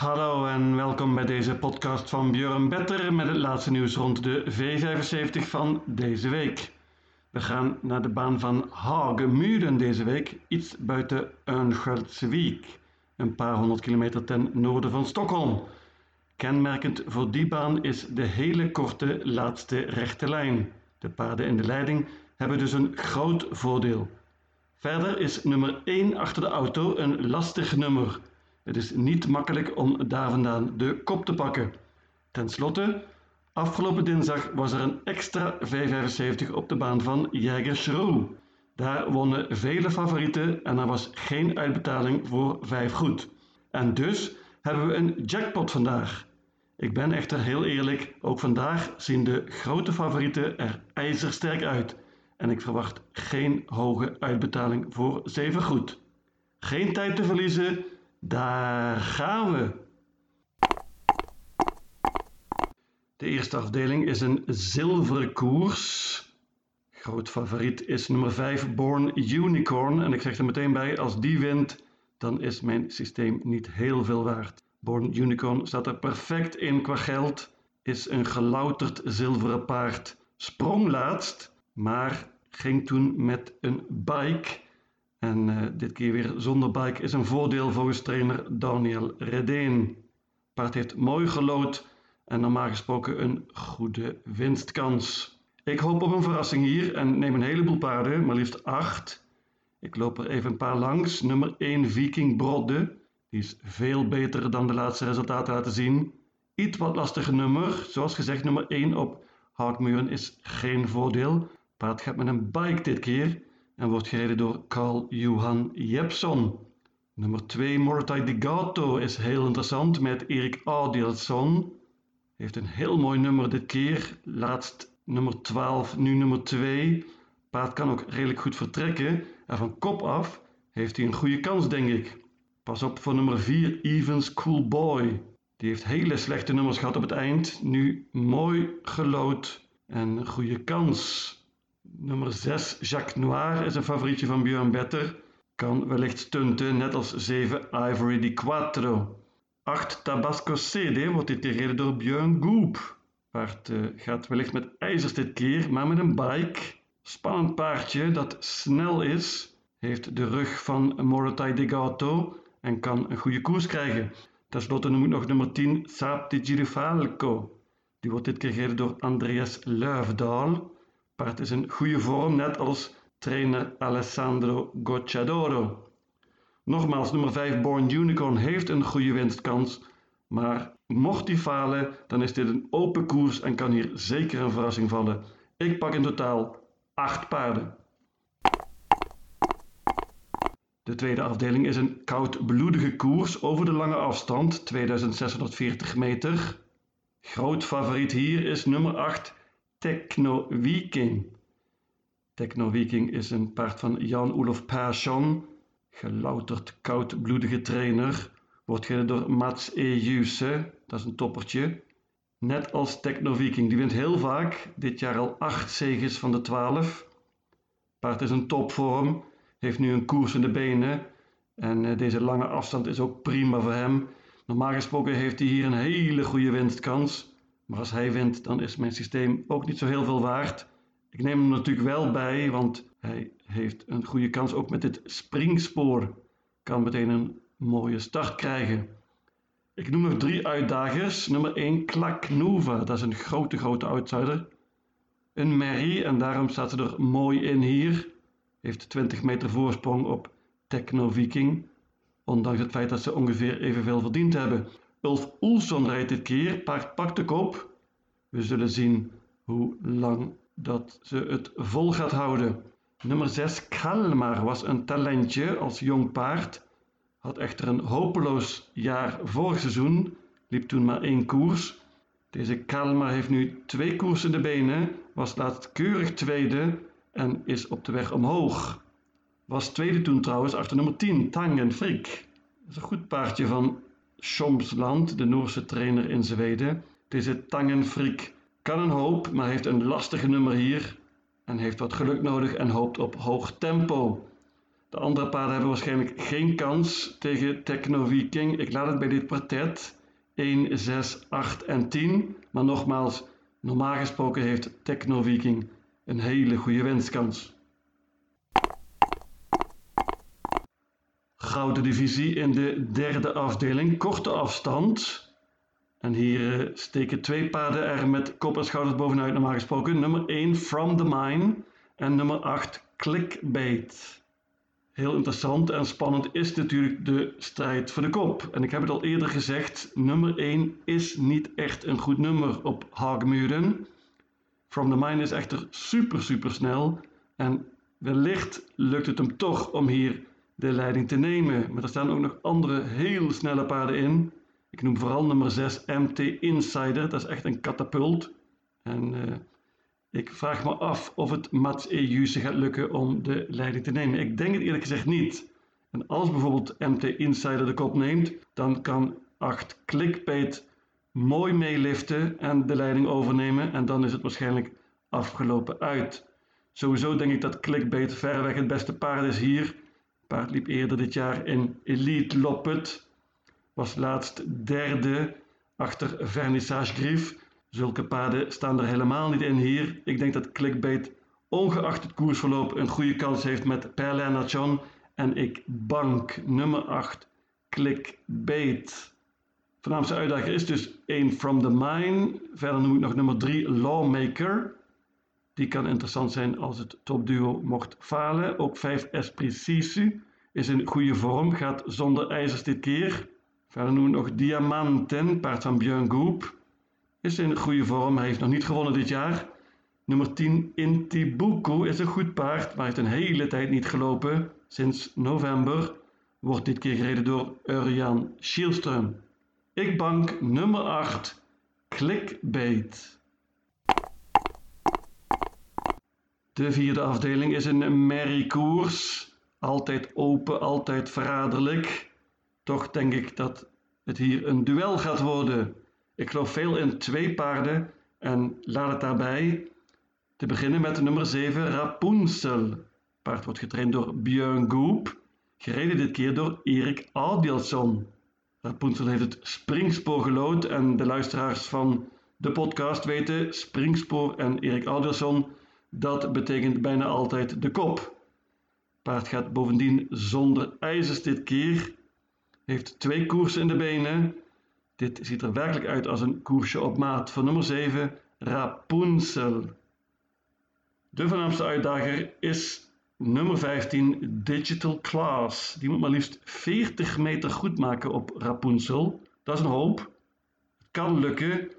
Hallo en welkom bij deze podcast van Björn Better met het laatste nieuws rond de V75 van deze week. We gaan naar de baan van Hagemuren deze week, iets buiten Örnsköldsvik, een paar honderd kilometer ten noorden van Stockholm. Kenmerkend voor die baan is de hele korte laatste rechte lijn. De paarden in de leiding hebben dus een groot voordeel. Verder is nummer 1 achter de auto een lastig nummer. Het is niet makkelijk om daar vandaan de kop te pakken. Ten slotte, afgelopen dinsdag was er een extra V75 op de baan van Jägersro. Daar wonnen vele favorieten en er was geen uitbetaling voor vijf goed. En dus hebben we een jackpot vandaag. Ik ben echter heel eerlijk, ook vandaag zien de grote favorieten er ijzersterk uit. En ik verwacht geen hoge uitbetaling voor zeven goed. Geen tijd te verliezen, daar gaan we! De eerste afdeling is een zilveren koers. Groot favoriet is nummer 5 Born Unicorn. En ik zeg er meteen bij, als die wint, dan is mijn systeem niet heel veel waard. Born Unicorn staat er perfect in qua geld. Is een gelouterd zilveren paard. Sprong laatst, maar ging toen met een bike en uh, dit keer weer zonder bike is een voordeel volgens trainer Daniel Redeen. Paard heeft mooi gelood en normaal gesproken een goede winstkans. Ik hoop op een verrassing hier en neem een heleboel paarden, maar liefst acht. Ik loop er even een paar langs. Nummer 1 Viking Brodde. Die is veel beter dan de laatste resultaten laten zien. Iets wat lastiger nummer. Zoals gezegd, nummer 1 op Haakmuren is geen voordeel. Paard gaat met een bike dit keer en wordt gereden door Carl Johan Jepson. Nummer 2 Mortai de Gato is heel interessant met Erik Adielsson. Heeft een heel mooi nummer dit keer. Laatst nummer 12, nu nummer 2. Paard kan ook redelijk goed vertrekken. En van kop af heeft hij een goede kans, denk ik. Pas op voor nummer 4, Evans Cool Boy. Die heeft hele slechte nummers gehad op het eind. Nu mooi gelood en goede kans. Nummer 6, Jacques Noir, is een favorietje van Björn Better. Kan wellicht stunten, net als 7, Ivory di Quattro. 8, Tabasco CD wordt dit keer door Björn Goop. Paard uh, gaat wellicht met ijzers dit keer, maar met een bike. Spannend paardje dat snel is, heeft de rug van Morotai de Gato en kan een goede koers krijgen. Ten slotte noem ik nog nummer 10, Saap di Girifalco. Die wordt dit keer gereden door Andreas Luifdaal paard is in goede vorm, net als trainer Alessandro Gocciadoro. Nogmaals, nummer 5 Born Unicorn heeft een goede winstkans, maar mocht die falen, dan is dit een open koers en kan hier zeker een verrassing vallen. Ik pak in totaal 8 paarden. De tweede afdeling is een koudbloedige koers over de lange afstand, 2640 meter. Groot favoriet hier is nummer 8 Techno Viking. Techno Viking is een paard van Jan-Olof Persson, gelouterd koudbloedige trainer. Wordt gereden door Mats E. Juse, dat is een toppertje. Net als Techno Viking, die wint heel vaak, dit jaar al 8 zegens van de 12. Paard is een topvorm, heeft nu een koers in de benen en eh, deze lange afstand is ook prima voor hem. Normaal gesproken heeft hij hier een hele goede winstkans. Maar als hij wint, dan is mijn systeem ook niet zo heel veel waard. Ik neem hem natuurlijk wel bij, want hij heeft een goede kans ook met dit springspoor. Kan meteen een mooie start krijgen. Ik noem nog drie uitdagers. Nummer 1, Klaknova. Dat is een grote, grote outsider. Een Mary, en daarom staat ze er mooi in hier. Heeft 20 meter voorsprong op Techno Viking. Ondanks het feit dat ze ongeveer evenveel verdiend hebben. Ulf Oelson rijdt dit keer, paard pakt de kop. We zullen zien hoe lang dat ze het vol gaat houden. Nummer 6, Kalmar, was een talentje als jong paard. Had echter een hopeloos jaar vorig seizoen, liep toen maar één koers. Deze Kalmar heeft nu twee koersen de benen, was laatst keurig tweede en is op de weg omhoog. Was tweede toen trouwens achter nummer 10, Tangen Frik. Dat is een goed paardje van Schomsland, de Noorse trainer in Zweden. Deze Tangenfrik kan een hoop, maar heeft een lastige nummer hier en heeft wat geluk nodig en hoopt op hoog tempo. De andere paarden hebben waarschijnlijk geen kans tegen Techno Viking. Ik laat het bij dit kwartet 1, 6, 8 en 10. Maar nogmaals, normaal gesproken heeft Techno Viking een hele goede winstkans. Gouden divisie in de derde afdeling, korte afstand. En hier uh, steken twee paarden er met kop en schouders bovenuit normaal gesproken. Nummer 1 From the Mine en nummer 8 Clickbait. Heel interessant en spannend is natuurlijk de strijd voor de kop. En ik heb het al eerder gezegd, nummer 1 is niet echt een goed nummer op Hagemuren. From the Mine is echter super super snel en wellicht lukt het hem toch om hier de leiding te nemen. Maar er staan ook nog andere heel snelle paarden in. Ik noem vooral nummer 6 MT Insider. Dat is echt een katapult. En uh, ik vraag me af of het Mats Ejuse gaat lukken om de leiding te nemen. Ik denk het eerlijk gezegd niet. En als bijvoorbeeld MT Insider de kop neemt, dan kan 8 Clickbait mooi meeliften en de leiding overnemen. En dan is het waarschijnlijk afgelopen uit. Sowieso denk ik dat Clickbait verreweg het beste paard is hier. Paard liep eerder dit jaar in Elite Loppet was laatst derde achter Vernissage Grief. Zulke paden staan er helemaal niet in hier. Ik denk dat Clickbait ongeacht het koersverloop een goede kans heeft met Perlena John. En ik bank nummer 8 Clickbait. Voornaamste uitdager is dus 1 From the Mine. Verder noem ik nog nummer 3 Lawmaker. Die kan interessant zijn als het topduo mocht falen. Ook 5 Esprit Sisu is in goede vorm, gaat zonder ijzers dit keer. Verder we nog Diamanten, paard van Björn Goop. Is in goede vorm, hij heeft nog niet gewonnen dit jaar. Nummer 10, Intibuku, is een goed paard, maar heeft een hele tijd niet gelopen. Sinds november wordt dit keer gereden door Urian Schielström. Ik bank nummer 8, Clickbait. De vierde afdeling is een merriekoers. Altijd open, altijd verraderlijk. Toch denk ik dat het hier een duel gaat worden. Ik geloof veel in twee paarden en laat het daarbij te beginnen met nummer 7 Rapunzel. Paard wordt getraind door Björn Goop, gereden dit keer door Erik Audielson. Rapunzel heeft het springspoor gelood en de luisteraars van de podcast weten, springspoor en Erik Audielson, dat betekent bijna altijd de kop. Paard gaat bovendien zonder ijzers dit keer heeft twee koersen in de benen. Dit ziet er werkelijk uit als een koersje op maat van nummer 7, Rapunzel. De voornaamste uitdager is nummer 15, Digital Class. Die moet maar liefst 40 meter goed maken op Rapunzel. Dat is een hoop. Het kan lukken,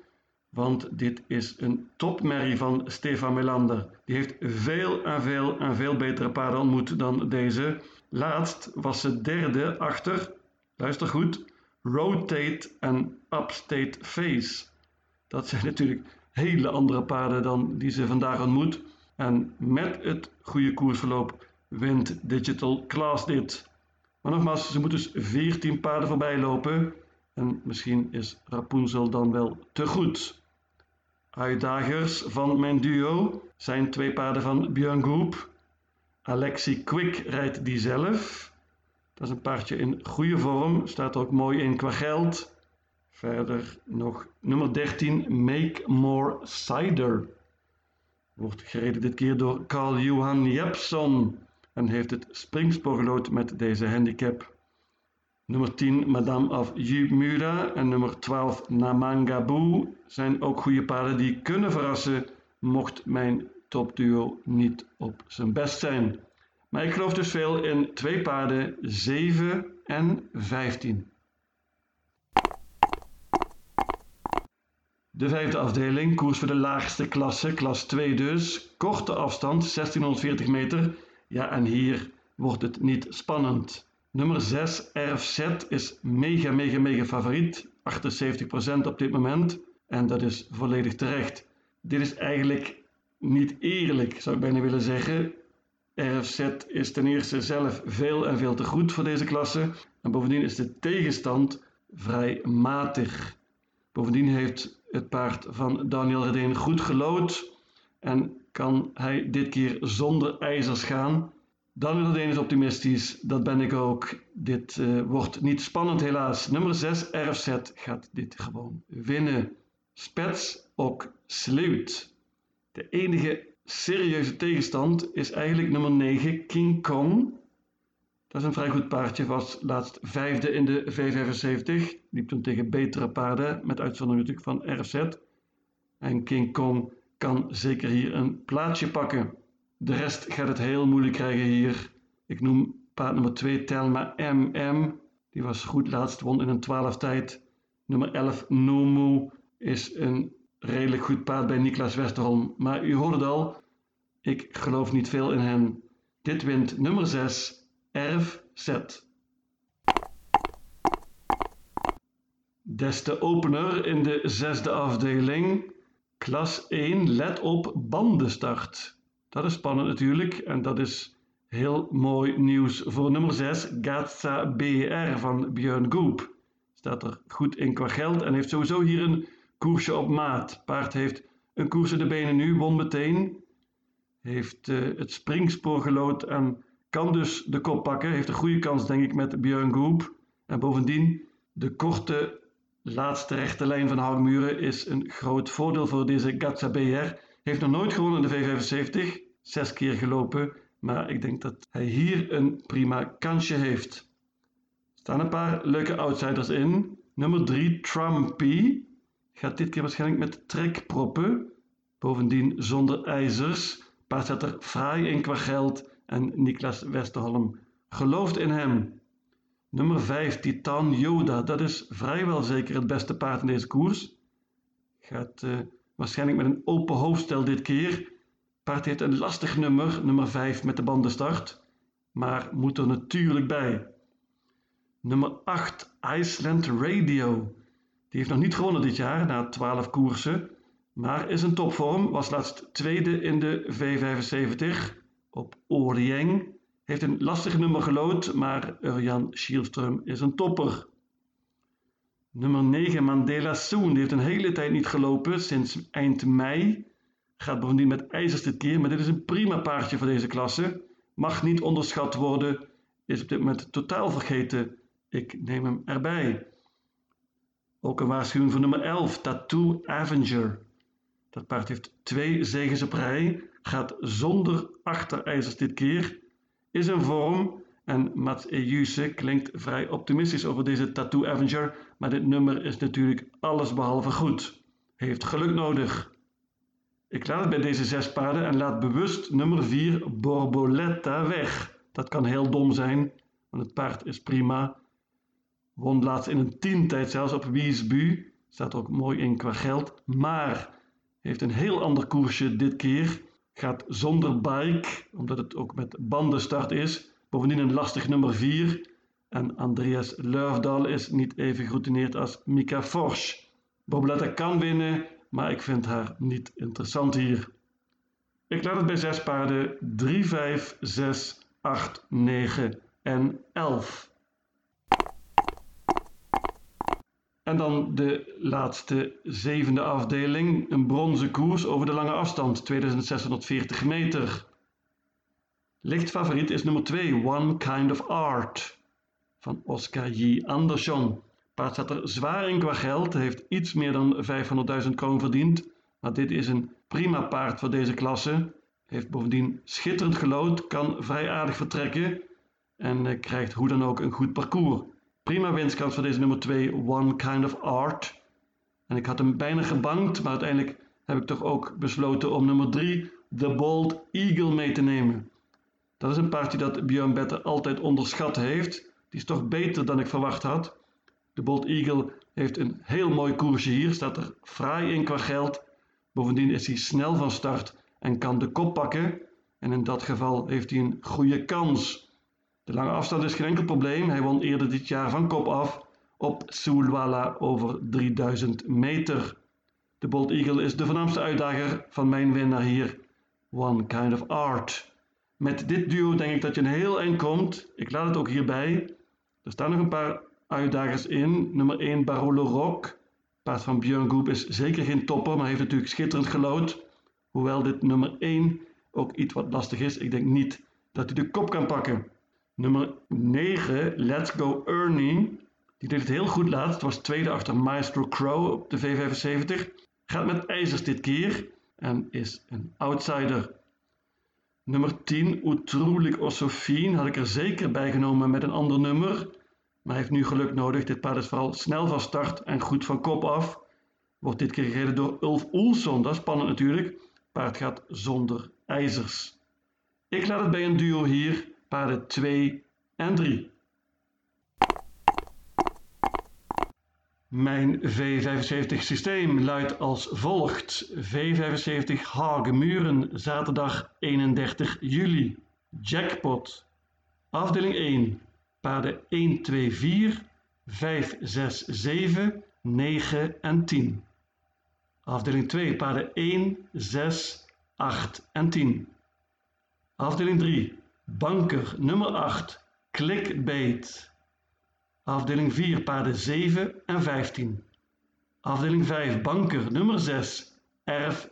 want dit is een topmerrie van Stefan Melander. Die heeft veel en veel en veel betere paarden ontmoet dan deze. Laatst was ze derde achter Luister goed. Rotate en Upstate Face. Dat zijn natuurlijk hele andere paarden dan die ze vandaag ontmoet. En met het goede koersverloop wint Digital Class dit. Maar nogmaals, ze moeten dus 14 paarden voorbij lopen. En misschien is Rapunzel dan wel te goed. Uitdagers van mijn duo zijn twee paarden van Björn Groep. Alexi Quick rijdt die zelf. Dat is een paardje in goede vorm, staat ook mooi in qua geld. Verder nog nummer 13, Make More Cider. Wordt gereden dit keer door Carl Johan Jepson en heeft het springspoorgelood met deze handicap. Nummer 10, Madame of Yumura en nummer 12, Namangabu zijn ook goede paarden die kunnen verrassen mocht mijn topduo niet op zijn best zijn. Maar ik geloof dus veel in twee paarden, 7 en 15. De vijfde afdeling, koers voor de laagste klasse, klas 2 dus. Korte afstand, 1640 meter. Ja, en hier wordt het niet spannend. Nummer 6, RFZ, is mega, mega, mega favoriet. 78% op dit moment. En dat is volledig terecht. Dit is eigenlijk niet eerlijk, zou ik bijna willen zeggen. RFZ is ten eerste zelf veel en veel te goed voor deze klasse. En bovendien is de tegenstand vrij matig. Bovendien heeft het paard van Daniel Redeen goed gelood en kan hij dit keer zonder ijzers gaan. Dan is Dennis optimistisch, dat ben ik ook. Dit uh, wordt niet spannend helaas. Nummer 6, RFZ, gaat dit gewoon winnen. Spets ook sluit. De enige serieuze tegenstand is eigenlijk nummer 9, King Kong. Dat is een vrij goed paardje, was laatst vijfde in de V75. Liep toen tegen betere paarden, met uitzondering natuurlijk van RFZ. En King Kong kan zeker hier een plaatsje pakken. De rest gaat het heel moeilijk krijgen hier. Ik noem paard nummer 2 Telma MM. Die was goed laatst, won in een 12 tijd. Nummer 11 Nomu is een redelijk goed paard bij Niklas Westerholm. Maar u hoort het al, ik geloof niet veel in hem. Dit wint nummer 6 Erf. Des te opener in de zesde afdeling. Klas 1, let op bandenstart. Dat is spannend natuurlijk en dat is heel mooi nieuws voor nummer 6, Gatsa BR van Björn Goop. Staat er goed in qua geld en heeft sowieso hier een koersje op maat. Paard heeft een koers in de benen nu, won meteen. Heeft uh, het springspoor gelood en kan dus de kop pakken. Heeft een goede kans denk ik met Björn Goop. En bovendien, de korte laatste rechte lijn van Houtmuren is een groot voordeel voor deze Gatsa BR. Heeft nog nooit gewonnen in de V75, zes keer gelopen, maar ik denk dat hij hier een prima kansje heeft. Er staan een paar leuke outsiders in. Nummer 3, Trumpy, gaat dit keer waarschijnlijk met trekproppen. Bovendien zonder ijzers. Paard zet er fraai in qua geld en Niklas Westerholm gelooft in hem. Nummer 5, Titan Yoda. Dat is vrijwel zeker het beste paard in deze koers. Gaat uh, waarschijnlijk met een open hoofdstel dit keer. Paard heeft een lastig nummer, nummer 5 met de bandenstart. Maar moet er natuurlijk bij. Nummer 8, Iceland Radio. Die heeft nog niet gewonnen dit jaar, na 12 koersen. Maar is een topvorm, was laatst tweede in de V75 op Orieng. Heeft een lastig nummer gelood, maar Urjan Schielström is een topper. Nummer 9, Mandela Soon. Die heeft een hele tijd niet gelopen, sinds eind mei. Gaat bovendien met ijzers dit keer, maar dit is een prima paardje voor deze klasse. Mag niet onderschat worden, is op dit moment totaal vergeten. Ik neem hem erbij. Ook een waarschuwing voor nummer 11, Tattoo Avenger. Dat paard heeft twee zegens op rij, gaat zonder achterijzers dit keer, is in vorm en Mats Ejuse klinkt vrij optimistisch over deze Tattoo Avenger, maar dit nummer is natuurlijk allesbehalve goed. Heeft geluk nodig. Ik laat het bij deze zes paarden en laat bewust nummer 4 Borboletta weg. Dat kan heel dom zijn, want het paard is prima. Won laatst in een tientijd zelfs op Wiesbu. Staat ook mooi in qua geld. Maar heeft een heel ander koersje dit keer. Gaat zonder bike, omdat het ook met bandenstart is. Bovendien een lastig nummer 4. En Andreas Luifdal is niet even geroutineerd als Mika Forsch. Bobletta kan winnen, maar ik vind haar niet interessant hier. Ik laat het bij 6 paarden 3, 5, 6, 8, 9 en 11. En dan de laatste zevende afdeling, een bronzen koers over de lange afstand, 2640 meter. Lichtfavoriet is nummer 2, One Kind of Art, van Oscar J. Anderson. Paard staat er zwaar in qua geld, heeft iets meer dan 500.000 kroon verdiend. Maar dit is een prima paard voor deze klasse. Heeft bovendien schitterend gelood, kan vrij aardig vertrekken en eh, krijgt hoe dan ook een goed parcours. Prima winstkans voor deze nummer 2, One Kind of Art. En ik had hem bijna gebankt, maar uiteindelijk heb ik toch ook besloten om nummer 3, The Bold Eagle, mee te nemen. Dat is een paardje dat Björn Better altijd onderschat heeft. Die is toch beter dan ik verwacht had. De Bold Eagle heeft een heel mooi koersje hier, staat er fraai in qua geld. Bovendien is hij snel van start en kan de kop pakken. En in dat geval heeft hij een goede kans. De lange afstand is geen enkel probleem. Hij won eerder dit jaar van kop af op Sulwala over 3000 meter. De Bold Eagle is de voornaamste uitdager van mijn winnaar hier, One Kind of Art. Met dit duo denk ik dat je een heel eind komt. Ik laat het ook hierbij. Er staan nog een paar uitdagers in. Nummer 1 Barolo Rock. Paard van Björn Goop is zeker geen topper, maar heeft natuurlijk schitterend gelood. Hoewel dit nummer 1 ook iets wat lastig is. Ik denk niet dat hij de kop kan pakken. Nummer 9, Let's Go Ernie. Die deed het heel goed laatst, was tweede achter Maestro Crow op de V75. Gaat met ijzers dit keer en is een outsider. Nummer 10, Oetroelijk Ossofien, had ik er zeker bij genomen met een ander nummer. Maar heeft nu geluk nodig. Dit paard is vooral snel van start en goed van kop af. Wordt dit keer gereden door Ulf Oelson, dat is spannend natuurlijk. Paard gaat zonder ijzers. Ik laat het bij een duo hier, paarden 2 en 3. Mijn V75 systeem luidt als volgt. V75 Hagemuren, zaterdag 31 juli. Jackpot. Afdeling 1. Paarden 1, 2, 4, 5, 6, 7, 9 en 10. Afdeling 2. Paarden 1, 6, 8 en 10. Afdeling 3. Banker nummer 8. Clickbait. Afdeling 4, paarden 7 en 15. Afdeling 5, banker nummer 6, erf.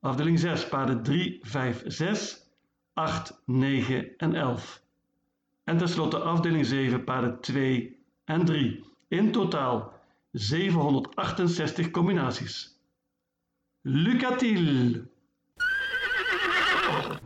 Afdeling 6, paarden 3, 5, 6, 8, 9 en 11. En tenslotte afdeling 7, paarden 2 en 3. In totaal 768 combinaties. Lucatil!